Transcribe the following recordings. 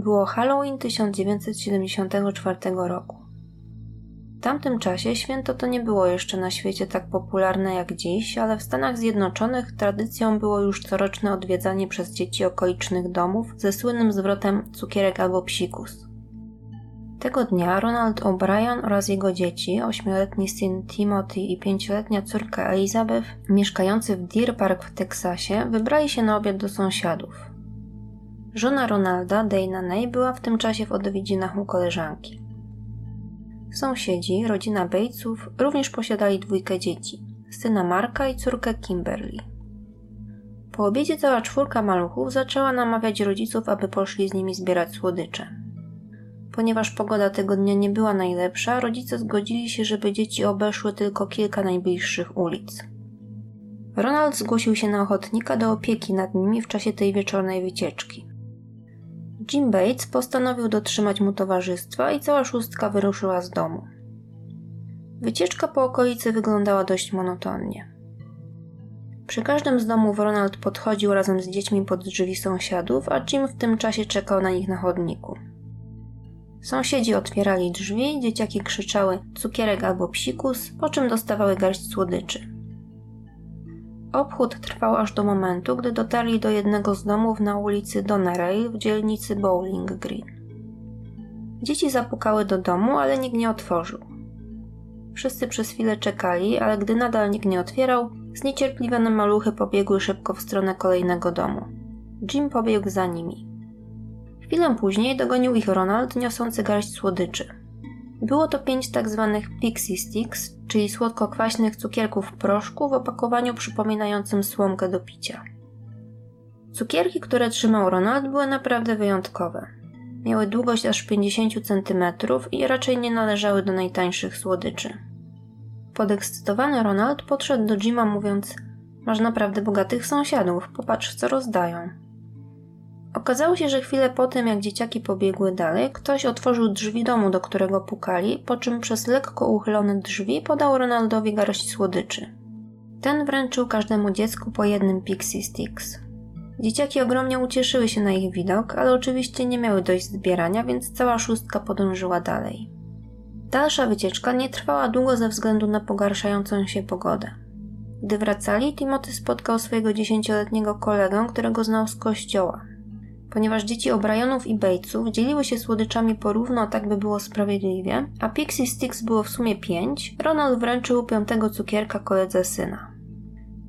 Było Halloween 1974 roku. W tamtym czasie święto to nie było jeszcze na świecie tak popularne jak dziś, ale w Stanach Zjednoczonych tradycją było już coroczne odwiedzanie przez dzieci okolicznych domów ze słynnym zwrotem cukierek albo psikus. Tego dnia Ronald O'Brien oraz jego dzieci, ośmioletni syn Timothy i pięcioletnia córka Elizabeth, mieszkający w Deer Park w Teksasie, wybrali się na obiad do sąsiadów. Żona Ronalda, Dana Ney, była w tym czasie w odwiedzinach u koleżanki. Sąsiedzi, rodzina Batesów, również posiadali dwójkę dzieci, syna Marka i córkę Kimberly. Po obiedzie cała czwórka maluchów zaczęła namawiać rodziców, aby poszli z nimi zbierać słodycze. Ponieważ pogoda tego dnia nie była najlepsza, rodzice zgodzili się, żeby dzieci obeszły tylko kilka najbliższych ulic. Ronald zgłosił się na ochotnika do opieki nad nimi w czasie tej wieczornej wycieczki. Jim Bates postanowił dotrzymać mu towarzystwa i cała szóstka wyruszyła z domu. Wycieczka po okolicy wyglądała dość monotonnie. Przy każdym z domów Ronald podchodził razem z dziećmi pod drzwi sąsiadów, a Jim w tym czasie czekał na nich na chodniku. Sąsiedzi otwierali drzwi, dzieciaki krzyczały cukierek albo psikus, po czym dostawały garść słodyczy. Obchód trwał aż do momentu, gdy dotarli do jednego z domów na ulicy Donerail w dzielnicy Bowling Green. Dzieci zapukały do domu, ale nikt nie otworzył. Wszyscy przez chwilę czekali, ale gdy nadal nikt nie otwierał, zniecierpliwione maluchy pobiegły szybko w stronę kolejnego domu. Jim pobiegł za nimi. Chwilę później dogonił ich Ronald, niosący garść słodyczy. Było to pięć tak zwanych pixie sticks, czyli słodko-kwaśnych cukierków w proszku w opakowaniu przypominającym słomkę do picia. Cukierki, które trzymał Ronald, były naprawdę wyjątkowe. Miały długość aż 50 cm i raczej nie należały do najtańszych słodyczy. Podekscytowany Ronald podszedł do Jima mówiąc: Masz naprawdę bogatych sąsiadów, popatrz co rozdają. Okazało się, że chwilę po tym, jak dzieciaki pobiegły dalej, ktoś otworzył drzwi domu, do którego pukali, po czym przez lekko uchylone drzwi podał Ronaldowi garść słodyczy. Ten wręczył każdemu dziecku po jednym Pixie Sticks. Dzieciaki ogromnie ucieszyły się na ich widok, ale oczywiście nie miały dość zbierania, więc cała szóstka podążyła dalej. Dalsza wycieczka nie trwała długo ze względu na pogarszającą się pogodę. Gdy wracali, Timothy spotkał swojego dziesięcioletniego kolegę, którego znał z kościoła. Ponieważ dzieci O'Brienów i Batesów dzieliły się słodyczami porówno, tak by było sprawiedliwie, a Pixie Sticks było w sumie pięć, Ronald wręczył piątego cukierka koledze syna.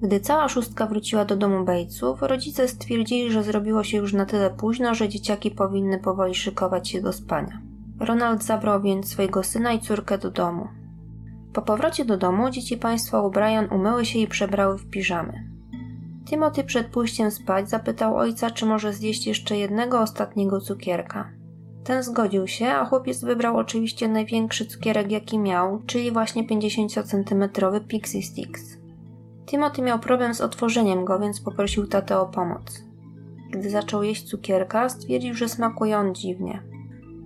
Gdy cała szóstka wróciła do domu Batesów, rodzice stwierdzili, że zrobiło się już na tyle późno, że dzieciaki powinny powoli szykować się do spania. Ronald zabrał więc swojego syna i córkę do domu. Po powrocie do domu dzieci państwa O'Brien umyły się i przebrały w piżamy. Timothy przed pójściem spać zapytał ojca, czy może zjeść jeszcze jednego ostatniego cukierka. Ten zgodził się, a chłopiec wybrał oczywiście największy cukierek jaki miał, czyli właśnie 50-centymetrowy Pixie Sticks. Timothy miał problem z otworzeniem go, więc poprosił tatę o pomoc. Gdy zaczął jeść cukierka, stwierdził, że smakuje on dziwnie.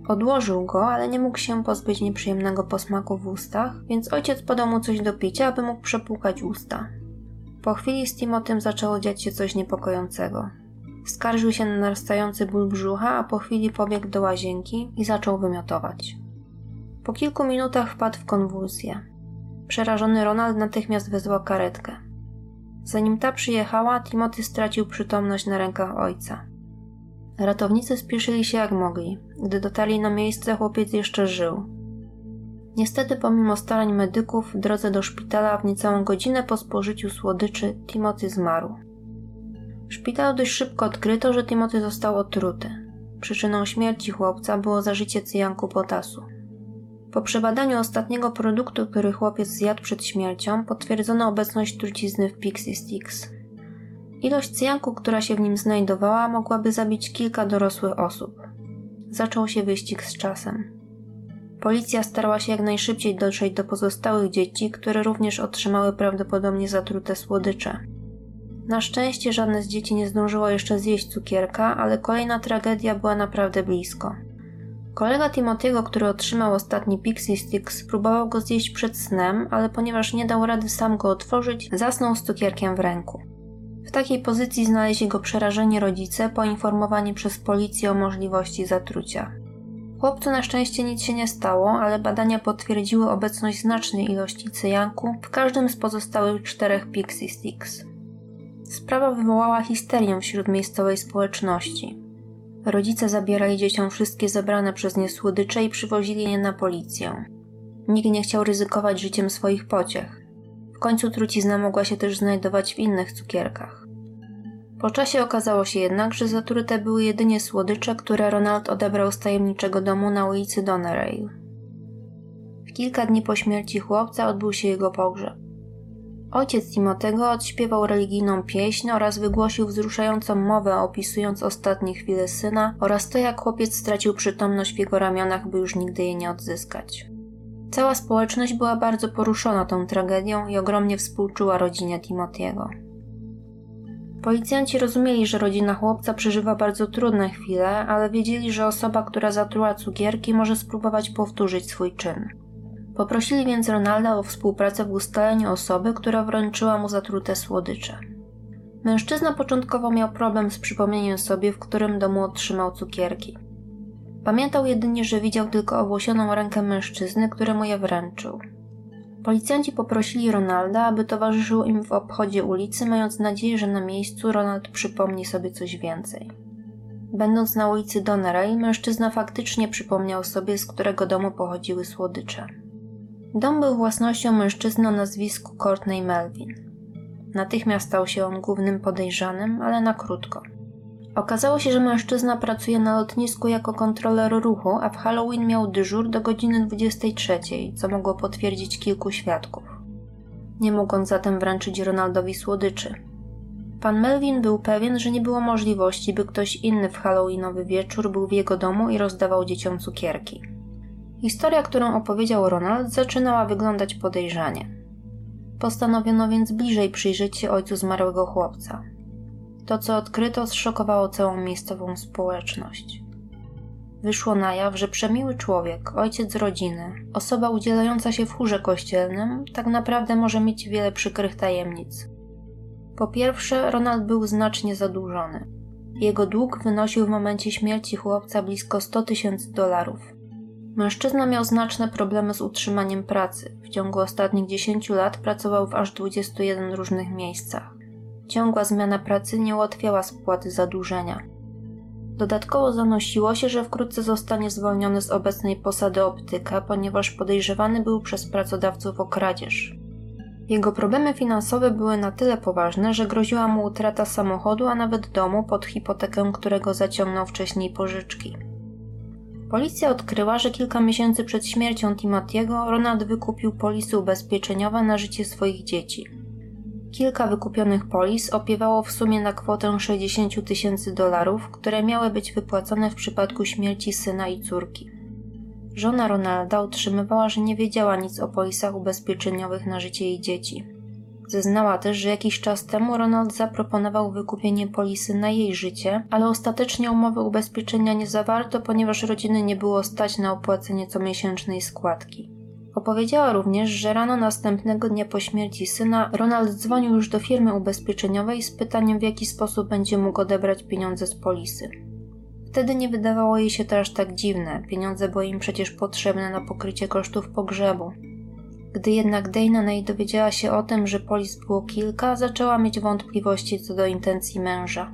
Odłożył go, ale nie mógł się pozbyć nieprzyjemnego posmaku w ustach, więc ojciec podał mu coś do picia, aby mógł przepłukać usta. Po chwili z Timotym zaczęło dziać się coś niepokojącego. Skarżył się na narastający ból brzucha, a po chwili pobiegł do łazienki i zaczął wymiotować. Po kilku minutach wpadł w konwulsję. Przerażony Ronald natychmiast wezwał karetkę. Zanim ta przyjechała, Timothy stracił przytomność na rękach ojca. Ratownicy spieszyli się jak mogli. Gdy dotarli na miejsce, chłopiec jeszcze żył. Niestety, pomimo starań medyków, w drodze do szpitala w niecałą godzinę po spożyciu słodyczy Timothy zmarł. W szpitalu dość szybko odkryto, że Timothy został otruty. Przyczyną śmierci chłopca było zażycie cyjanku potasu. Po przebadaniu ostatniego produktu, który chłopiec zjadł przed śmiercią, potwierdzono obecność trucizny w Pixie Sticks. Ilość cyjanku, która się w nim znajdowała, mogłaby zabić kilka dorosłych osób. Zaczął się wyścig z czasem. Policja starała się jak najszybciej dotrzeć do pozostałych dzieci, które również otrzymały prawdopodobnie zatrute słodycze. Na szczęście żadne z dzieci nie zdążyło jeszcze zjeść cukierka, ale kolejna tragedia była naprawdę blisko. Kolega Timothy'ego, który otrzymał ostatni Pixie Stick, spróbował go zjeść przed snem, ale ponieważ nie dał rady sam go otworzyć, zasnął z cukierkiem w ręku. W takiej pozycji znaleźli go przerażeni rodzice, poinformowani przez policję o możliwości zatrucia. Chłopcu na szczęście nic się nie stało, ale badania potwierdziły obecność znacznej ilości cyjanku w każdym z pozostałych czterech Pixie Sticks. Sprawa wywołała histerię wśród miejscowej społeczności. Rodzice zabierali dzieciom wszystkie zebrane przez nie słodycze i przywozili je na policję. Nikt nie chciał ryzykować życiem swoich pociech. W końcu trucizna mogła się też znajdować w innych cukierkach. Po czasie okazało się jednak, że zatrute były jedynie słodycze, które Ronald odebrał z tajemniczego domu na ulicy Donerail. W kilka dni po śmierci chłopca odbył się jego pogrzeb. Ojciec Timotego odśpiewał religijną pieśń oraz wygłosił wzruszającą mowę opisując ostatnie chwile syna oraz to, jak chłopiec stracił przytomność w jego ramionach, by już nigdy jej nie odzyskać. Cała społeczność była bardzo poruszona tą tragedią i ogromnie współczuła rodzinie Timotiego. Policjanci rozumieli, że rodzina chłopca przeżywa bardzo trudne chwile, ale wiedzieli, że osoba, która zatruła cukierki, może spróbować powtórzyć swój czyn. Poprosili więc Ronalda o współpracę w ustaleniu osoby, która wręczyła mu zatrute słodycze. Mężczyzna początkowo miał problem z przypomnieniem sobie, w którym domu otrzymał cukierki. Pamiętał jedynie, że widział tylko owłosioną rękę mężczyzny, któremu je wręczył. Policjanci poprosili Ronalda, aby towarzyszył im w obchodzie ulicy, mając nadzieję, że na miejscu Ronald przypomni sobie coś więcej. Będąc na ulicy Donneray, mężczyzna faktycznie przypomniał sobie, z którego domu pochodziły słodycze. Dom był własnością mężczyzny o nazwisku Courtney Melvin. Natychmiast stał się on głównym podejrzanym, ale na krótko – Okazało się, że mężczyzna pracuje na lotnisku jako kontroler ruchu, a w Halloween miał dyżur do godziny 23, co mogło potwierdzić kilku świadków. Nie on zatem wręczyć Ronaldowi słodyczy. Pan Melvin był pewien, że nie było możliwości, by ktoś inny w halloweenowy wieczór był w jego domu i rozdawał dzieciom cukierki. Historia, którą opowiedział Ronald, zaczynała wyglądać podejrzanie. Postanowiono więc bliżej przyjrzeć się ojcu zmarłego chłopca. To, co odkryto, zszokowało całą miejscową społeczność. Wyszło na jaw, że przemiły człowiek, ojciec rodziny, osoba udzielająca się w chórze kościelnym, tak naprawdę może mieć wiele przykrych tajemnic. Po pierwsze, Ronald był znacznie zadłużony. Jego dług wynosił w momencie śmierci chłopca blisko 100 tysięcy dolarów. Mężczyzna miał znaczne problemy z utrzymaniem pracy. W ciągu ostatnich 10 lat pracował w aż 21 różnych miejscach. Ciągła zmiana pracy nie ułatwiała spłaty zadłużenia. Dodatkowo zanosiło się, że wkrótce zostanie zwolniony z obecnej posady optyka, ponieważ podejrzewany był przez pracodawców o kradzież. Jego problemy finansowe były na tyle poważne, że groziła mu utrata samochodu, a nawet domu, pod hipotekę którego zaciągnął wcześniej pożyczki. Policja odkryła, że kilka miesięcy przed śmiercią Timothy'ego Ronald wykupił polisy ubezpieczeniowe na życie swoich dzieci. Kilka wykupionych polis opiewało w sumie na kwotę 60 tysięcy dolarów, które miały być wypłacone w przypadku śmierci syna i córki. Żona Ronalda utrzymywała, że nie wiedziała nic o polisach ubezpieczeniowych na życie jej dzieci. Zeznała też, że jakiś czas temu Ronald zaproponował wykupienie polisy na jej życie, ale ostatecznie umowy ubezpieczenia nie zawarto, ponieważ rodziny nie było stać na opłacenie comiesięcznej składki. Opowiedziała również, że rano następnego dnia po śmierci syna Ronald dzwonił już do firmy ubezpieczeniowej z pytaniem, w jaki sposób będzie mógł odebrać pieniądze z polisy. Wtedy nie wydawało jej się to aż tak dziwne, pieniądze były im przecież potrzebne na pokrycie kosztów pogrzebu. Gdy jednak Dana dowiedziała się o tym, że polis było kilka, zaczęła mieć wątpliwości co do intencji męża.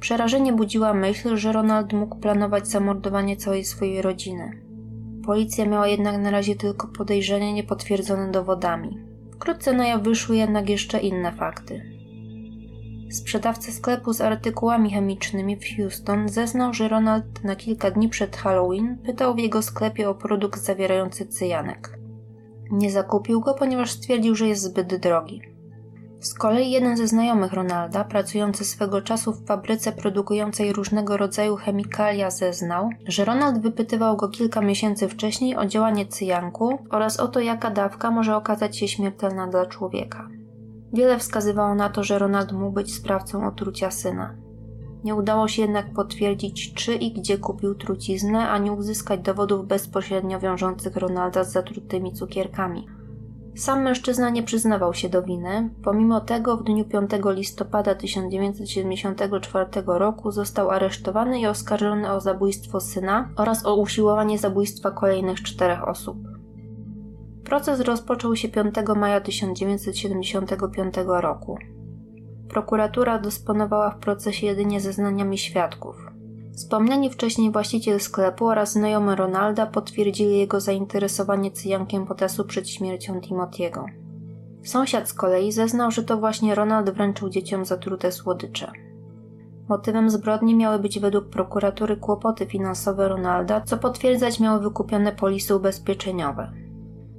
Przerażenie budziła myśl, że Ronald mógł planować zamordowanie całej swojej rodziny. Policja miała jednak na razie tylko podejrzenia niepotwierdzone dowodami. Wkrótce na jaw wyszły jednak jeszcze inne fakty. Sprzedawca sklepu z artykułami chemicznymi w Houston zeznał, że Ronald na kilka dni przed Halloween pytał w jego sklepie o produkt zawierający cyjanek. Nie zakupił go, ponieważ stwierdził, że jest zbyt drogi. Z kolei jeden ze znajomych Ronalda, pracujący swego czasu w fabryce produkującej różnego rodzaju chemikalia, zeznał, że Ronald wypytywał go kilka miesięcy wcześniej o działanie cyjanku oraz o to, jaka dawka może okazać się śmiertelna dla człowieka. Wiele wskazywało na to, że Ronald mógł być sprawcą otrucia syna. Nie udało się jednak potwierdzić, czy i gdzie kupił truciznę, ani uzyskać dowodów bezpośrednio wiążących Ronalda z zatrutymi cukierkami – Sam mężczyzna nie przyznawał się do winy, pomimo tego w dniu 5 listopada 1974 roku został aresztowany i oskarżony o zabójstwo syna oraz o usiłowanie zabójstwa kolejnych czterech osób. Proces rozpoczął się 5 maja 1975 roku. Prokuratura dysponowała w procesie jedynie zeznaniami świadków. Wspomniani wcześniej właściciel sklepu oraz znajomy Ronalda potwierdzili jego zainteresowanie cyjankiem potasu przed śmiercią Timotiego. Sąsiad z kolei zeznał, że to właśnie Ronald wręczył dzieciom zatrute słodycze. Motywem zbrodni miały być według prokuratury kłopoty finansowe Ronalda, co potwierdzać miały wykupione polisy ubezpieczeniowe.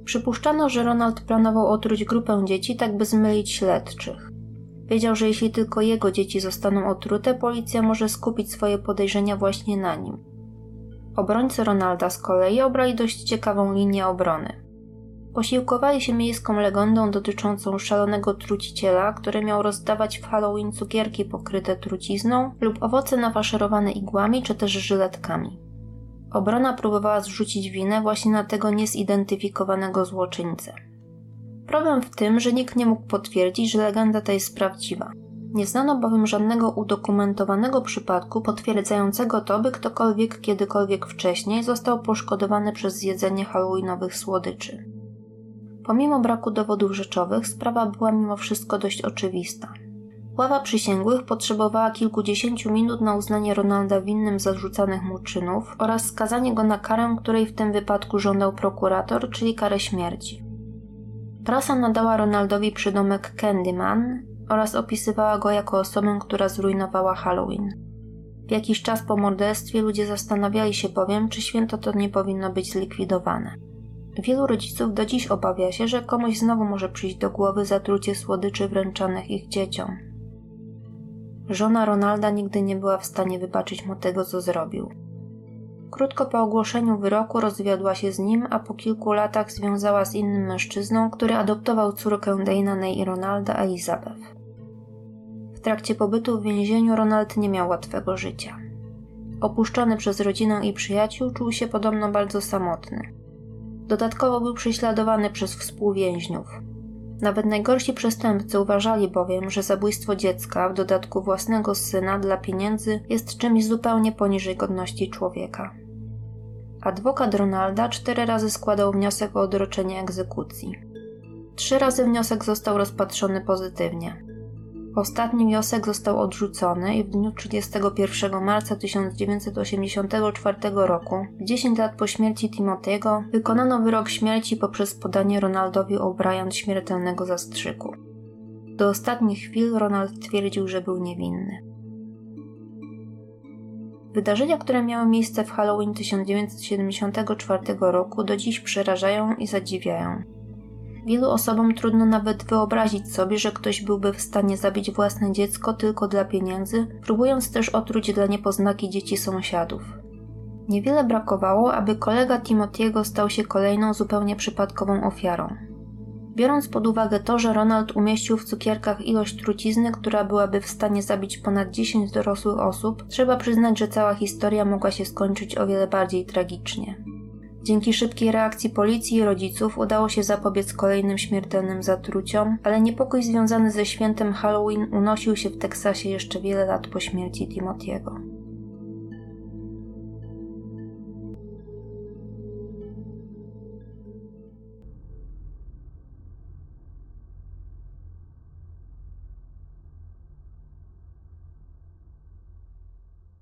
Przypuszczano, że Ronald planował otruć grupę dzieci, tak by zmylić śledczych. Wiedział, że jeśli tylko jego dzieci zostaną otrute, policja może skupić swoje podejrzenia właśnie na nim. Obrońcy Ronalda z kolei obrali dość ciekawą linię obrony. Posiłkowali się miejską legendą dotyczącą szalonego truciciela, który miał rozdawać w Halloween cukierki pokryte trucizną lub owoce nafaszerowane igłami czy też żyletkami. Obrona próbowała zrzucić winę właśnie na tego niezidentyfikowanego złoczyńcę. Problem w tym, że nikt nie mógł potwierdzić, że legenda ta jest prawdziwa. Nie znano bowiem żadnego udokumentowanego przypadku potwierdzającego to, by ktokolwiek kiedykolwiek wcześniej został poszkodowany przez zjedzenie halloweenowych słodyczy. Pomimo braku dowodów rzeczowych, sprawa była mimo wszystko dość oczywista. Ława przysięgłych potrzebowała kilkudziesięciu minut na uznanie Ronalda winnym zarzucanych mu czynów oraz skazanie go na karę, której w tym wypadku żądał prokurator, czyli karę śmierci. Prasa nadała Ronaldowi przydomek Candyman oraz opisywała go jako osobę, która zrujnowała Halloween. W jakiś czas po morderstwie ludzie zastanawiali się bowiem, czy święto to nie powinno być zlikwidowane. Wielu rodziców do dziś obawia się, że komuś znowu może przyjść do głowy zatrucie słodyczy wręczanych ich dzieciom. Żona Ronalda nigdy nie była w stanie wybaczyć mu tego, co zrobił. Krótko po ogłoszeniu wyroku rozwiodła się z nim, a po kilku latach związała z innym mężczyzną, który adoptował córkę Dana i Ronalda, Elizabeth. W trakcie pobytu w więzieniu Ronald nie miał łatwego życia. Opuszczony przez rodzinę i przyjaciół, czuł się podobno bardzo samotny. Dodatkowo był prześladowany przez współwięźniów. Nawet najgorsi przestępcy uważali bowiem, że zabójstwo dziecka, w dodatku własnego syna, dla pieniędzy jest czymś zupełnie poniżej godności człowieka. Adwokat Ronalda cztery razy składał wniosek o odroczenie egzekucji. Trzy razy wniosek został rozpatrzony pozytywnie. Ostatni wniosek został odrzucony i w dniu 31 marca 1984 roku, 10 lat po śmierci Timothy'ego, wykonano wyrok śmierci poprzez podanie Ronaldowi O'Brien śmiertelnego zastrzyku. Do ostatnich chwil Ronald twierdził, że był niewinny. Wydarzenia, które miały miejsce w Halloween 1974 roku, do dziś przerażają i zadziwiają. Wielu osobom trudno nawet wyobrazić sobie, że ktoś byłby w stanie zabić własne dziecko tylko dla pieniędzy, próbując też otruć dla niepoznaki dzieci sąsiadów. Niewiele brakowało, aby kolega Timotiego stał się kolejną zupełnie przypadkową ofiarą. Biorąc pod uwagę to, że Ronald umieścił w cukierkach ilość trucizny, która byłaby w stanie zabić ponad 10 dorosłych osób, trzeba przyznać, że cała historia mogła się skończyć o wiele bardziej tragicznie. Dzięki szybkiej reakcji policji i rodziców udało się zapobiec kolejnym śmiertelnym zatruciom, ale niepokój związany ze świętem Halloween unosił się w Teksasie jeszcze wiele lat po śmierci Timothy'ego.